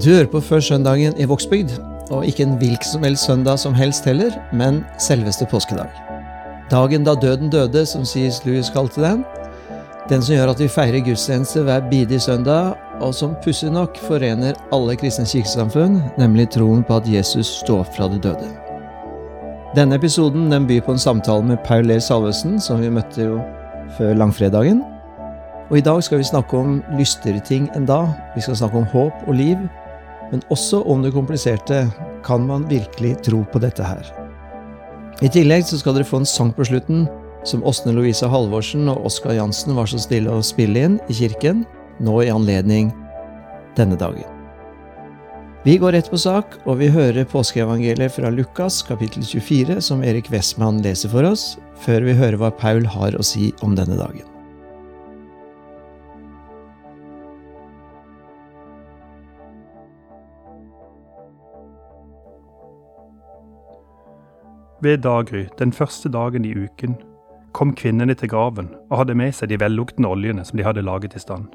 Du hører på Før søndagen i Vågsbygd, og ikke en hvilken som helst søndag som helst heller, men selveste påskedag. Dagen da døden døde, som C.S. Lewis kalte den. Den som gjør at vi feirer gudstjeneste hver bidige søndag, og som pussig nok forener alle kristne kirkesamfunn, nemlig troen på at Jesus står opp fra de døde. Denne episoden den byr på en samtale med Paul Ler Salvesen, som vi møtte jo før langfredagen. Og I dag skal vi snakke om lystigere ting enn da. Vi skal snakke om håp og liv, men også om det kompliserte. Kan man virkelig tro på dette her? I tillegg så skal dere få en sang på slutten som Åsne Lovisa Halvorsen og Oskar Jansen var så stille å spille inn i kirken, nå i anledning denne dagen. Vi går rett på sak, og vi hører påskeevangeliet fra Lukas kapittel 24, som Erik Westman leser for oss, før vi hører hva Paul har å si om denne dagen. Ved daggry den første dagen i uken kom kvinnene til graven og hadde med seg de velluktende oljene som de hadde laget i stand.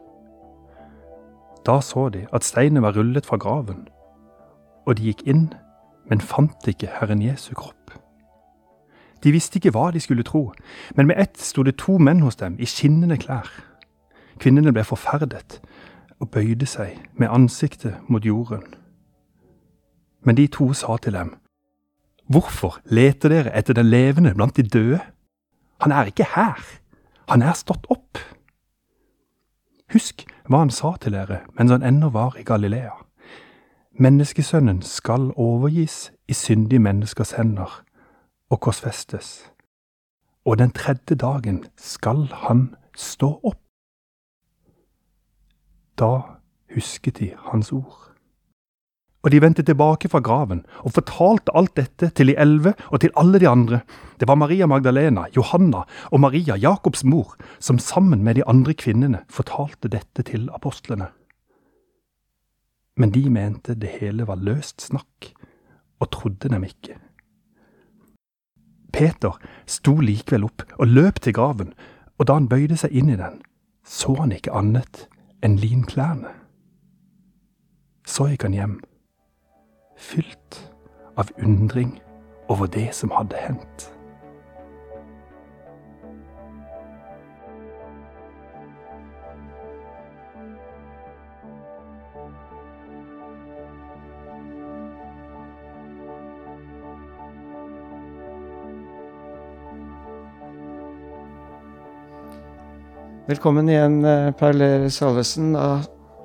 Da så de at steinen var rullet fra graven, og de gikk inn, men fant ikke Herren Jesu kropp. De visste ikke hva de skulle tro, men med ett sto det to menn hos dem i skinnende klær. Kvinnene ble forferdet og bøyde seg med ansiktet mot jorden. Men de to sa til dem, Hvorfor leter dere etter den levende blant de døde? Han er ikke her, han er stått opp. Husk hva han sa til dere mens han ennå var i Galilea. Menneskesønnen skal overgis i syndige menneskers hender og korsfestes, og den tredje dagen skal han stå opp. Da husket de hans ord. Og de vendte tilbake fra graven og fortalte alt dette til de elleve og til alle de andre. Det var Maria Magdalena, Johanna og Maria, Jakobs mor, som sammen med de andre kvinnene fortalte dette til apostlene. Men de mente det hele var løst snakk, og trodde dem ikke. Peter sto likevel opp og løp til graven, og da han bøyde seg inn i den, så han ikke annet enn linklærne. Så gikk han hjem fylt av undring over det som hadde hendt. Velkommen igjen, eh, Paul Salvesen.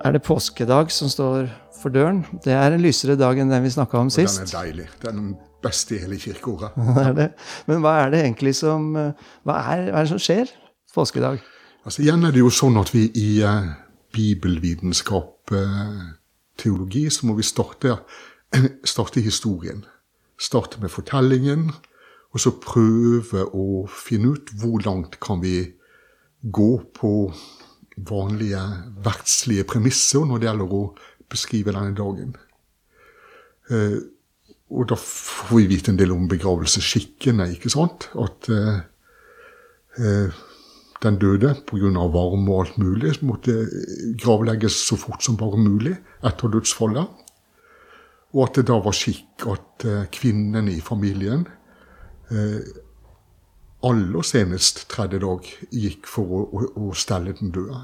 Er det påskedag som står for døren. Det er en lysere dag enn den vi snakka om sist. Og den er deilig. Det er den beste i hele kirkeåret. Men hva er det egentlig som hva er, hva er, det som skjer påskedag? Altså Igjen er det jo sånn at vi i eh, bibelvitenskap, eh, teologi, så må vi starte, starte historien. Starte med fortellingen, og så prøve å finne ut hvor langt kan vi gå på vanlige verdslige premisser når det gjelder å beskrive denne dagen. Eh, og da får vi vite en del om begravelsesskikkene, ikke sant? At eh, eh den døde pga. varme og alt mulig måtte gravlegges så fort som bare mulig etter dødsfallet. Og at det da var skikk at eh, kvinnene i familien eh, aller senest tredje dag gikk for å, å, å stelle den døde.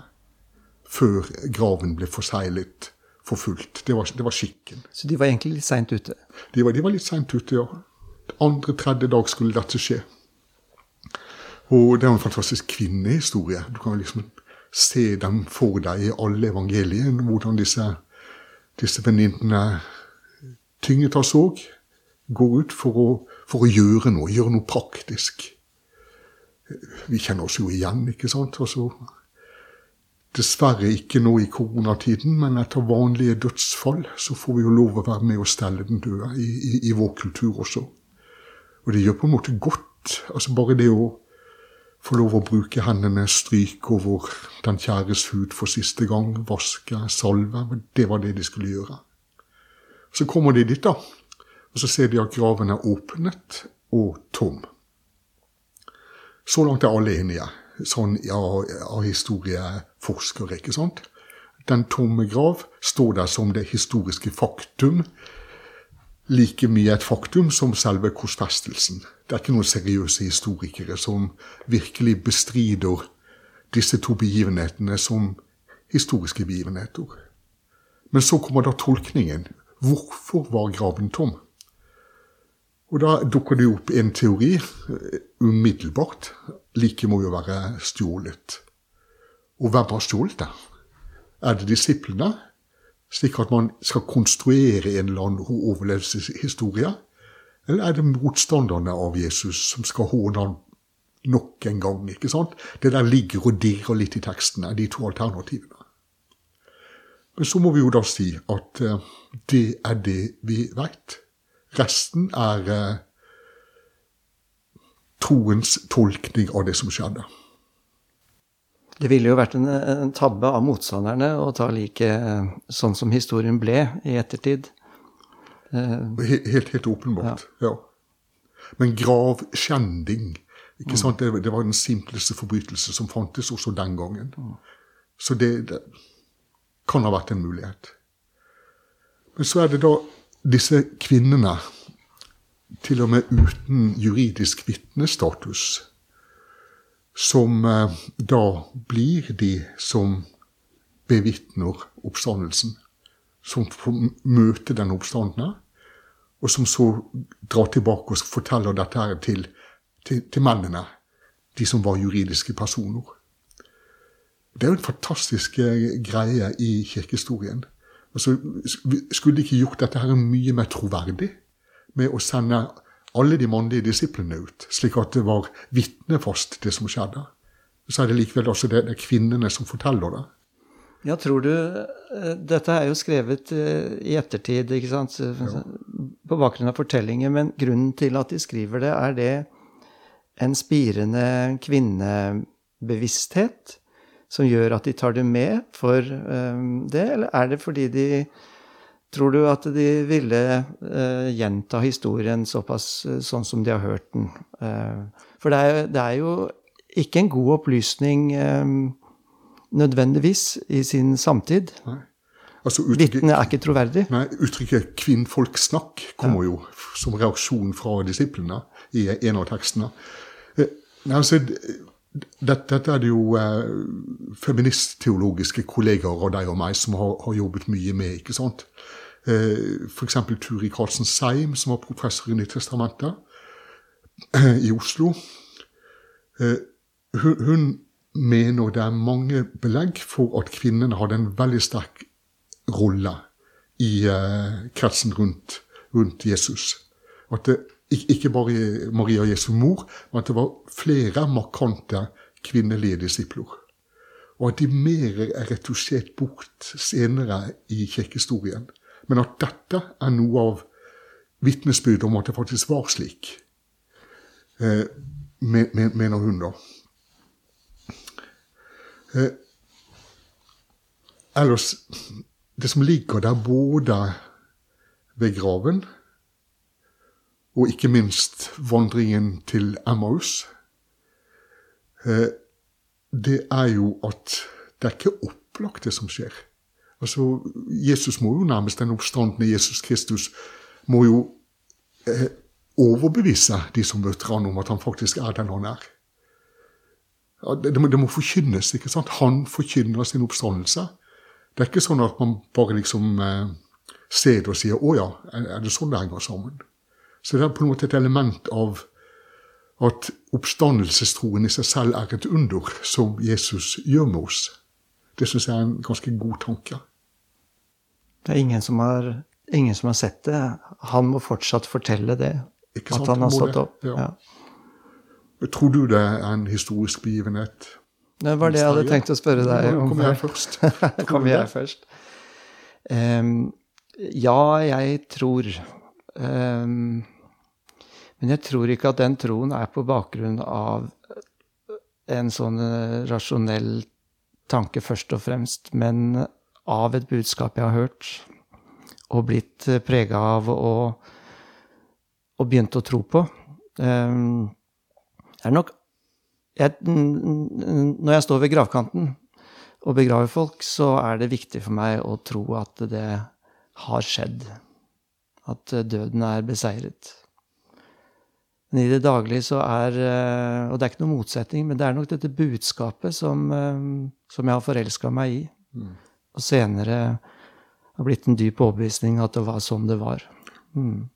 Før graven ble forseglet for fullt. Det var, det var, skikken. Så de var egentlig litt seint ute? De var, de var litt seint ute, ja. Andre-tredje dag skulle dette skje. Og det er en fantastisk kvinnehistorie. Du kan liksom se dem for deg i alle evangeliene, hvordan disse, disse venninnene tynget av sorg går ut for å, for å, gjøre noe, gjøre noe praktisk. Vi kjenner oss jo igjen, ikke sant? Altså, Dessverre ikke nå i koronatiden, men etter vanlige dødsfall så får vi jo lov å være med og stelle den døde i, i, i vår kultur også. Og det gjør på en måte godt. altså Bare det å få lov å bruke hendene, stryke over den kjæres hud for siste gang, vaske, salve. Det var det de skulle gjøre. Så kommer de dit, da. Og så ser de at graven er åpnet og tom. Så langt er alle enige sånn av, av historieforskere. ikke sant? den tomme grav står der som det historiske faktum. Like mye et faktum som selve korsfestelsen. Det er ikke noen seriøse historikere som virkelig bestrider disse to begivenhetene som historiske begivenheter. Men så kommer da tolkningen. Hvorfor var graven tom? Og da dukker det opp en teori eh, umiddelbart. Like må jo være stjålet. Og hvem har stjålet det? Er det disiplene? Slik at man skal konstruere en eller annen overlevelseshistorie? Eller er det motstanderne av Jesus som skal håne ham nok en gang? ikke sant? Det der ligger og dirrer litt i tekstene, de to alternativene. Men så må vi jo da si at uh, det er det vi veit. Resten er uh, troens tolkning av det som skjedde. Det ville jo vært en, en tabbe av motstanderne å ta like sånn som historien ble i ettertid. Helt, helt, helt åpenbart, ja. ja. Men gravskjending ikke mm. sant? Det, det, var den simpleste forbrytelse som fantes også den gangen. Mm. Så det, det, kan ha vært en mulighet. Men så er det da disse kvinnene, til og med uten juridisk vitnestatus, som eh, da blir de som bevitner oppstandelsen. Som møter den oppstandende, og som så drar tilbake og forteller dette her til, til, til mennene. De som var juridiske personer. Det er jo en fantastisk eh, greie i kirkehistorien. Altså, skulle de ikke gjort dette her mye mer troverdig med å sende alle de mannlige disiplene ut, slik at det var vitnefast, det som skjedde. Så er det likevel også det, det er kvinnene som forteller det. Ja, tror du eh, Dette er jo skrevet eh, i ettertid, ikke sant? Ja. På bakgrunn av fortellinger. Men grunnen til at de skriver det, er det en spirende kvinnebevissthet som gjør at de tar det med for det, eller er det fordi de Tror du at de ville uh, gjenta historien såpass uh, sånn som de har hørt den? Uh, for det er, det er, jo ikke en god opplysning nødvendigvis i sin samtid. Nei. Altså, Vitnet er ikke troverdig. Nei, Uttrykket 'kvinnfolksnakk' kommer ja. jo som reaksjon fra disiplene i en av tekstene. Altså, dette, dette, er det jo eh, feministteologiske kollegaer av deg og meg som har, har jobbet mye med. ikke sant? Eh, F.eks. Turi Karlsen Seim, som var professor i Nyttestamentet eh, i Oslo. Eh, hun, mener det er mange belegg for at kvinnene hadde en veldig sterk rolle i kretsen rundt, rundt Jesus. At det ikke bare Maria Jesu mor, men at det var flere markante kvinnelige disipler. Og at de mer er retusjert bort senere i kirkehistorien. Men at dette er noe av vitnesbyrdet om at det faktisk var slik, eh, mener hun da. Eh, ellers, det som ligger der både ved graven og ikke minst vandringen til Emmaus, eh, det er jo at det er ikke opplagt, det som skjer. Altså, Jesus må jo nærmest den oppstandende Jesus Kristus må jo eh, overbevise de som møter han om at han faktisk er den han er. Det, det, må, det, må, forkynnes. ikke sant? Han forkynner sin oppstandelse. Det er ikke sånn at man bare liksom eh, ser det og sier 'Å ja, er det sånn det henger sammen?' Så det er på en måte et element av at oppstandelsestroen i seg selv er et under som Jesus gjør med oss. Det syns jeg er en ganske god tanke. Det er ingen som har, ingen som har sett det. Han må fortsatt fortelle det. Ikke sant? At han har stått opp. Ja. Ja. Tror du det er en historisk begivenhet? Det var det jeg hadde tenkt å spørre deg om. Kommer jeg først? Kommer jeg først? Um, ja, jeg tror um, men jeg tror ikke at den troen er på bakgrunn av en sånn eh, rasjonell tanke først og fremst, men av et budskap jeg har hørt og blitt eh, prega av og, og begynt å tro på. Um, er nok jeg, Når jeg står ved gravkanten og begraver folk, så er det viktig for meg å tro at det har skjedd. At døden er beseiret. Men i det daglige så er Og det er ikke noen motsetning, men det er nok dette budskapet som, som jeg har forelska meg i. Mm. Og senere har blitt en dyp overbevisning at det var sånn det var. Mm.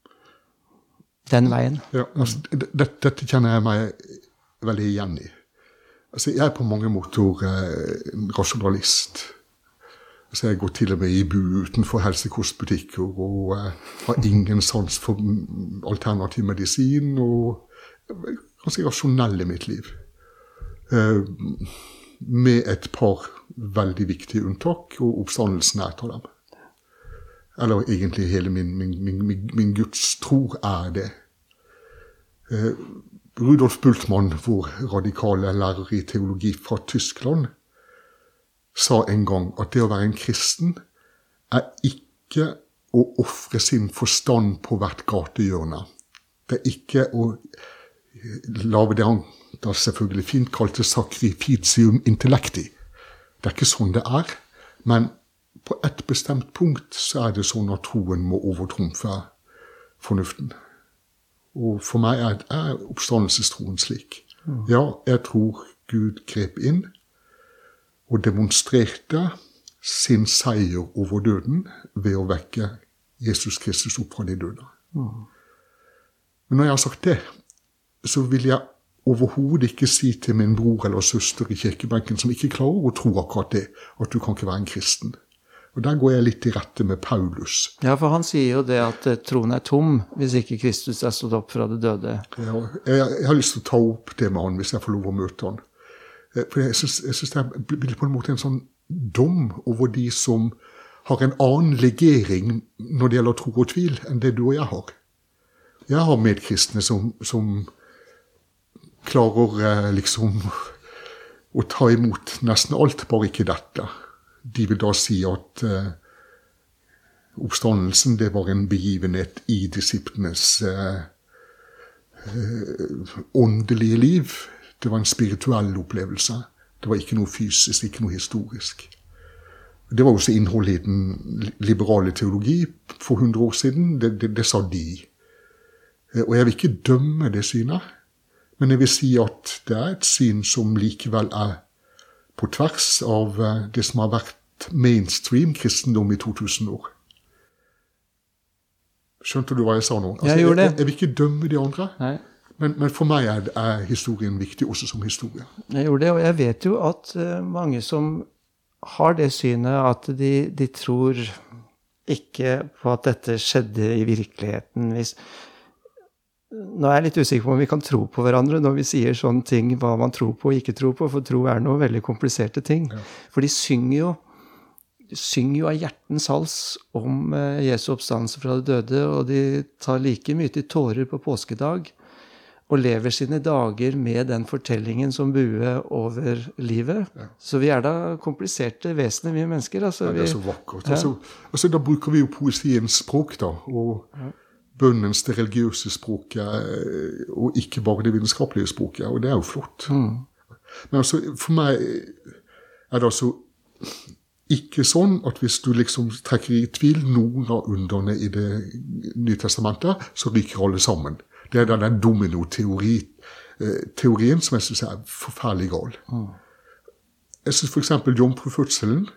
Den veien. Ja, altså, dette, dette kjenner jeg meg veldig igjen i. Altså, jeg er på mange måter eh, rasjonalist. Altså, jeg går til og med i bu utenfor helsekostbutikker og eh, har ingen sans for alternativ medisin. Og ganske rasjonell i mitt liv. Eh, med et par veldig viktige unntak, og oppstandelsen er et av dem. Eller egentlig hele min, min, min, min Guds tro er det. Eh, Rudolf Bultmann, vår radikale lærer i teologi fra Tyskland, sa en gang at det å være en kristen er ikke å ofre sin forstand på hvert gatehjørne. Det er ikke å lage det han da selvfølgelig fint kalte sacrificium intellecti. Det er ikke sånn det er. Men på et bestemt punkt så er det sånn at troen må overtrumfe fornuften. Og for meg er, er oppstandelsestroen slik. Ja, jeg tror Gud grep inn og demonstrerte sin seier over døden ved å vekke Jesus Kristus opp fra de døde. Men når jeg har sagt det, så vil jeg overhodet ikke si til min bror eller søster i kirkebenken som ikke klarer å tro akkurat det, at du kan ikke være en kristen. Og Der går jeg litt i rette med Paulus. Ja, for han sier jo det at eh, troen er tom hvis ikke Kristus er stått opp fra det døde. Ja, jeg, jeg, har lyst til å ta opp det med han hvis jeg får lov å møte han. Eh, for jeg syns det blir på en måte en sånn dom over de som har en annen legering når det gjelder tro og tvil, enn det du og jeg har. Jeg har medkristne som, som klarer eh, liksom å ta imot nesten alt, bare ikke dette de vil da si at eh, oppstandelsen det var en begivenhet i disiplenes eh, uh, åndelige liv. Det var en spirituell opplevelse. Det var ikke noe fysisk, ikke noe historisk. Det var også innholdet i den liberale teologi for 100 år siden. Det, det, det sa de. Og jeg vil ikke dømme det synet, men jeg vil si at det er et syn som likevel er på tvers av eh, det som har vært mainstream kristendom i 2000 år. Skjønte du hva jeg sa nå? Altså, jeg gjorde det. Jeg, jeg, vil ikke dømme de andre. Men, men, for meg er, er, historien viktig også som historie. Jeg gjorde det, og jeg vet jo at uh, mange som har det synet at de, de, tror ikke på at dette skjedde i virkeligheten. Hvis, nå er jeg litt usikker på om vi kan tro på hverandre når vi sier sånne ting, hva man tror på og ikke tror på, for tro er noe veldig kompliserte ting. Ja. For de synger jo, de synger jo av hjertens hals om eh, Jesu oppstandelse fra det døde, og de tar like mye til tårer på påskedag og lever sine dager med den fortellingen som bue over livet. Ja. Så vi er da kompliserte vesener, vi mennesker. Altså, ja, det er så vakkert. Ja. Altså, altså, da bruker vi jo poesiens språk, da. og bønnens det religiøse språket, eh, og ikke bare det vitenskapelige språket. Og det er jo flott. Mm. Men altså, for meg er det altså ikke sånn at hvis du liksom trekker i tvil noen av underne i Det nye testamentet, så ryker alle sammen. Det er den dominoteorien eh, som jeg syns er forferdelig gal. Mm. Jeg syns f.eks. jomfrufødselen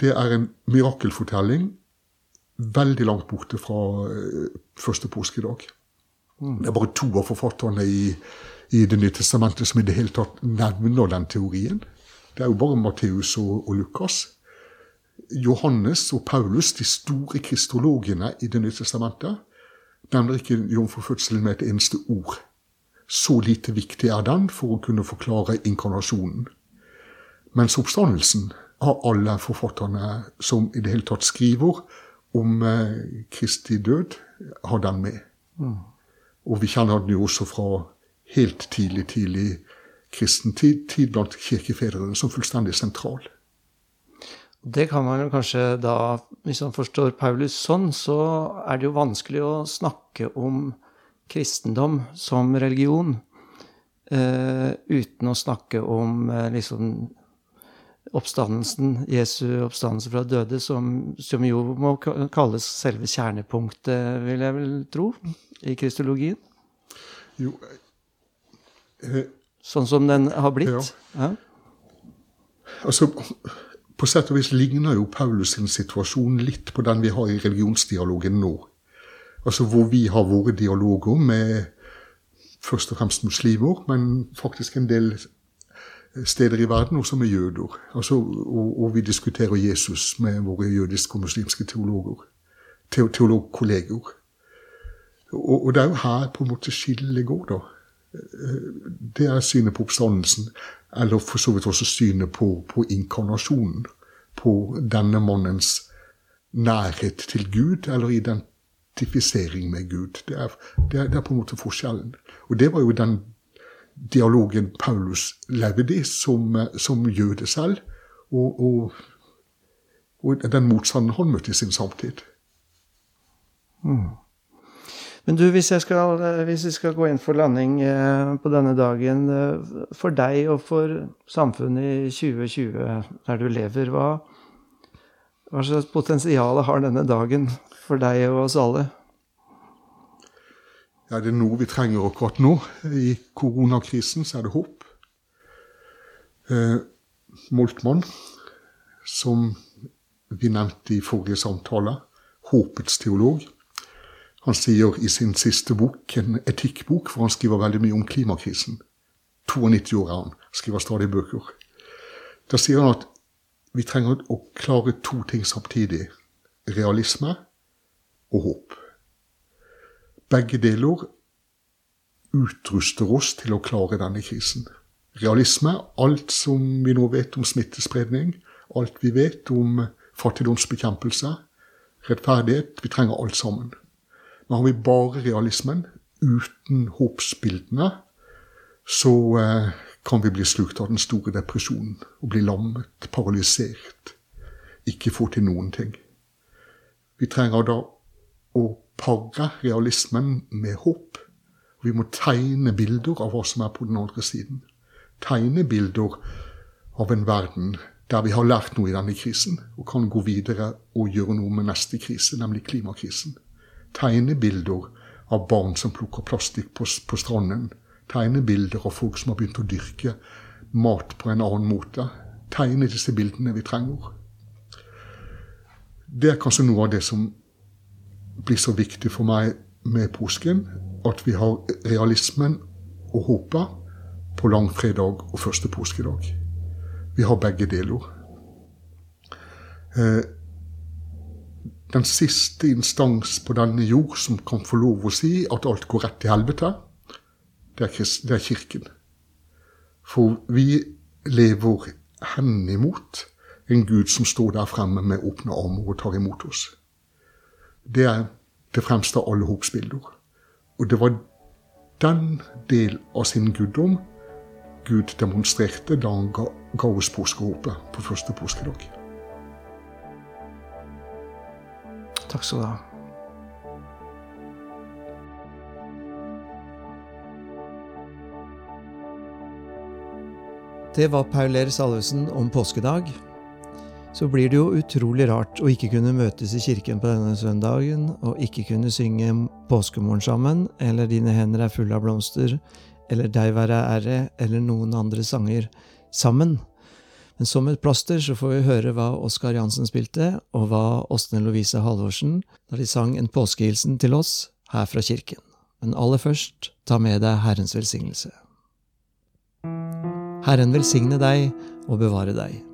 det er en mirakelfortelling veldig langt borte fra uh, første påskedag. Mm. Det er bare to av forfatterne i, i Det nye testamentet som i det hele tatt nevner den teorien. Det er jo bare Matteus og, og Lukas. Johannes og Paulus, de store kristologene i Det nye testamentet, nevner ikke jomfrufødselen med et eneste ord. Så lite viktig er den for å kunne forklare inkarnasjonen. Mens oppstandelsen har alle forfatterne som i det hele tatt skriver, om eh, Kristi død, har den med. Mm. Og vi kjenner den jo også fra helt tidlig, tidlig kristen tid, tid blant kirkefedrene, som fullstendig sentral. Det kan man jo kanskje da, hvis man forstår Paulus sånn, så er det jo vanskelig å snakke om kristendom som religion uh, uten å snakke om uh, liksom oppstandelsen, Jesu oppstandelse fra døde, som, som, jo må kalles selve kjernepunktet, vil jeg vel tro, i kristologien? Jo, eh, sånn som den har blitt? Ja. ja. Altså, på sett og vis ligner jo Paulus sin situasjon litt på den vi har i religionsdialogen nå. Altså hvor vi har våre dialoger med først og fremst muslimer, men faktisk en del steder i verden også med jøder. Altså, og, og, vi diskuterer Jesus med våre jødiske og muslimske teologer. Teologkolleger. Og, og, det er jo her på en måte skillet går, da. Det er synet på oppstandelsen, eller for så vidt også synet på, på inkarnasjonen. På denne mannens nærhet til Gud, eller identifisering med Gud. Det er, det er, det er på en måte forskjellen. Og det var jo den dialogen Paulus levde i som, som jøde selv, og, og, og, den motstanden han møtte i sin samtid. Mm. Men du, hvis skal, hvis jeg, skal, gå inn for landing eh, på denne dagen, eh, for deg og for samfunnet i 2020, der du lever, hva, hva slags potensial har denne dagen for deg og oss alle? Ja, det er noe vi trenger akkurat nå. I koronakrisen så er det håp. Eh, Moltmann, som vi nevnte i forrige samtale, håpets teolog, han sier i sin siste bok, en etikkbok, for han skriver veldig mye om klimakrisen. 92 år er han, skriver stadig bøker. Da sier han at vi trenger å klare to ting samtidig. Realisme og håp. Begge deler utruster oss til å klare denne krisen. Realisme, alt som vi nå vet om smittespredning, alt vi vet om fattigdomsbekjempelse, rettferdighet. Vi trenger alt sammen. Men har vi bare realismen, uten håpsbildene, så eh, kan vi bli slukt av den store depresjonen og bli lammet, paralysert, ikke få til noen ting. Vi trenger da å pare realismen med håp. Vi må tegne bilder av hva som er på den andre siden. Tegne bilder av en verden der vi har lært noe i denne krisen, og kan gå videre og gjøre noe med neste krise, nemlig klimakrisen Tegne bilder av barn som plukker plastikk på, på stranden. Tegnebilder av folk som har begynt å dyrke mat på en annen måte. Tegne disse bildene vi trenger. Det er kanskje noe av det som blir så viktig for meg med påsken. At vi har realismen og håpet på langfredag og første påskedag. Vi har begge deler. Eh, den siste instans på denne jord som kan få lov å si at alt går rett til helvete, det er, Kirken. For vi lever henimot en Gud som står der fremme med åpne armer og tar imot oss. Det er det fremste av alle håpsbilder. Og det var den del av sin guddom Gud demonstrerte da han ga, ga oss påskehåpet på første påskedag. Takk skal du ha. Det var Paul Ehr Salvesen om påskedag. Så blir det jo utrolig rart å ikke kunne møtes i kirken på denne søndagen, og ikke kunne synge påskemorgen sammen, eller Dine hender er fulle av blomster, eller Deg være ære, eller noen andre sanger sammen. Men som et plaster så får vi høre hva Oskar Jansen spilte, og hva Åsne Lovise Halvorsen da de sang en påskehilsen til oss her fra kirken. Men aller først, ta med deg Herrens velsignelse. Herren velsigne deg og bevare deg.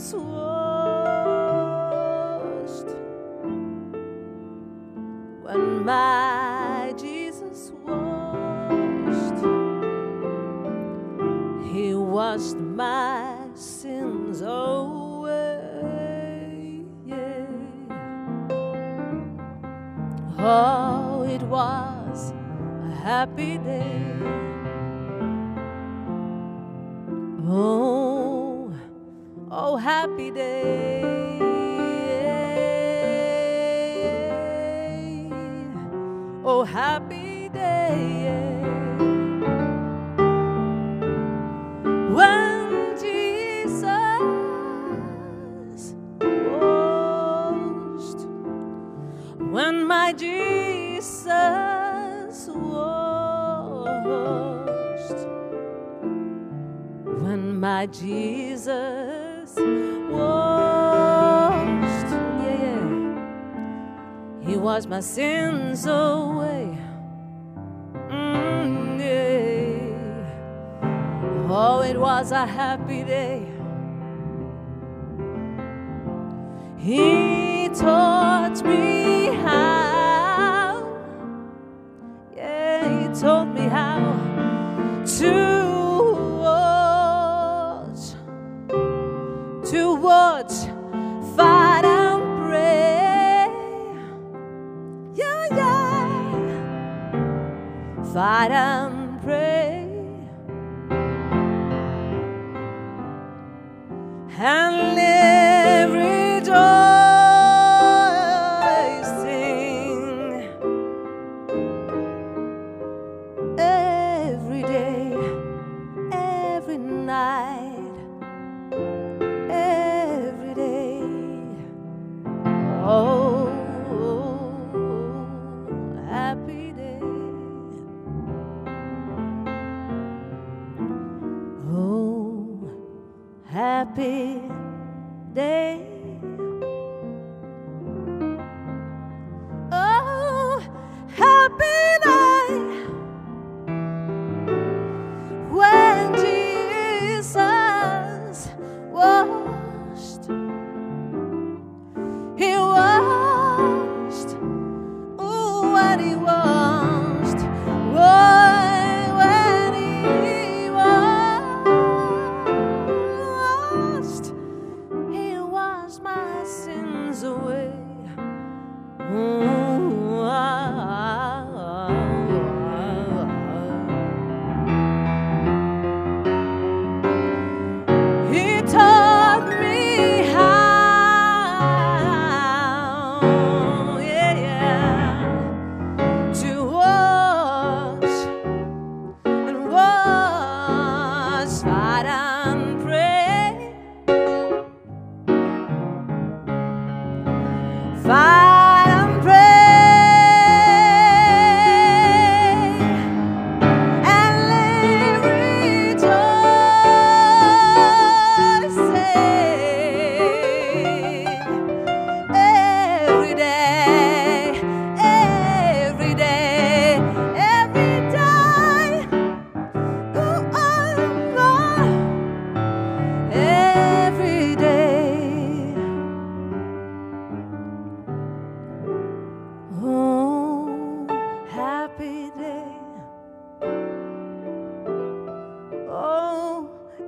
Washed, when my Jesus washed, He washed my sins away. Yeah. Oh, it was a happy day. Oh, happy day. Oh, happy day. When Jesus washed, when my Jesus washed, when my Jesus washed, yeah, yeah, He washed my sins away. Mm, yeah. Oh, it was a happy day. He taught me how. Yeah, he taught me how to fight and pray. and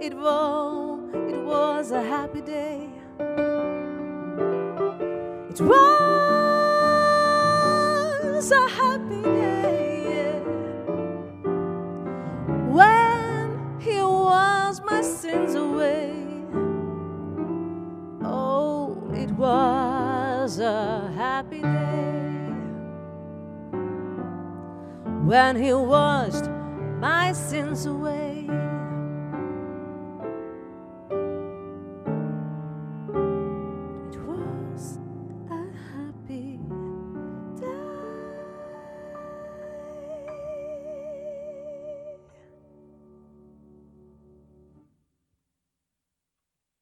it was, it was a happy day. It was a happy day. yeah. When he was my sins away. Oh, it was a happy day when he washed my sins away.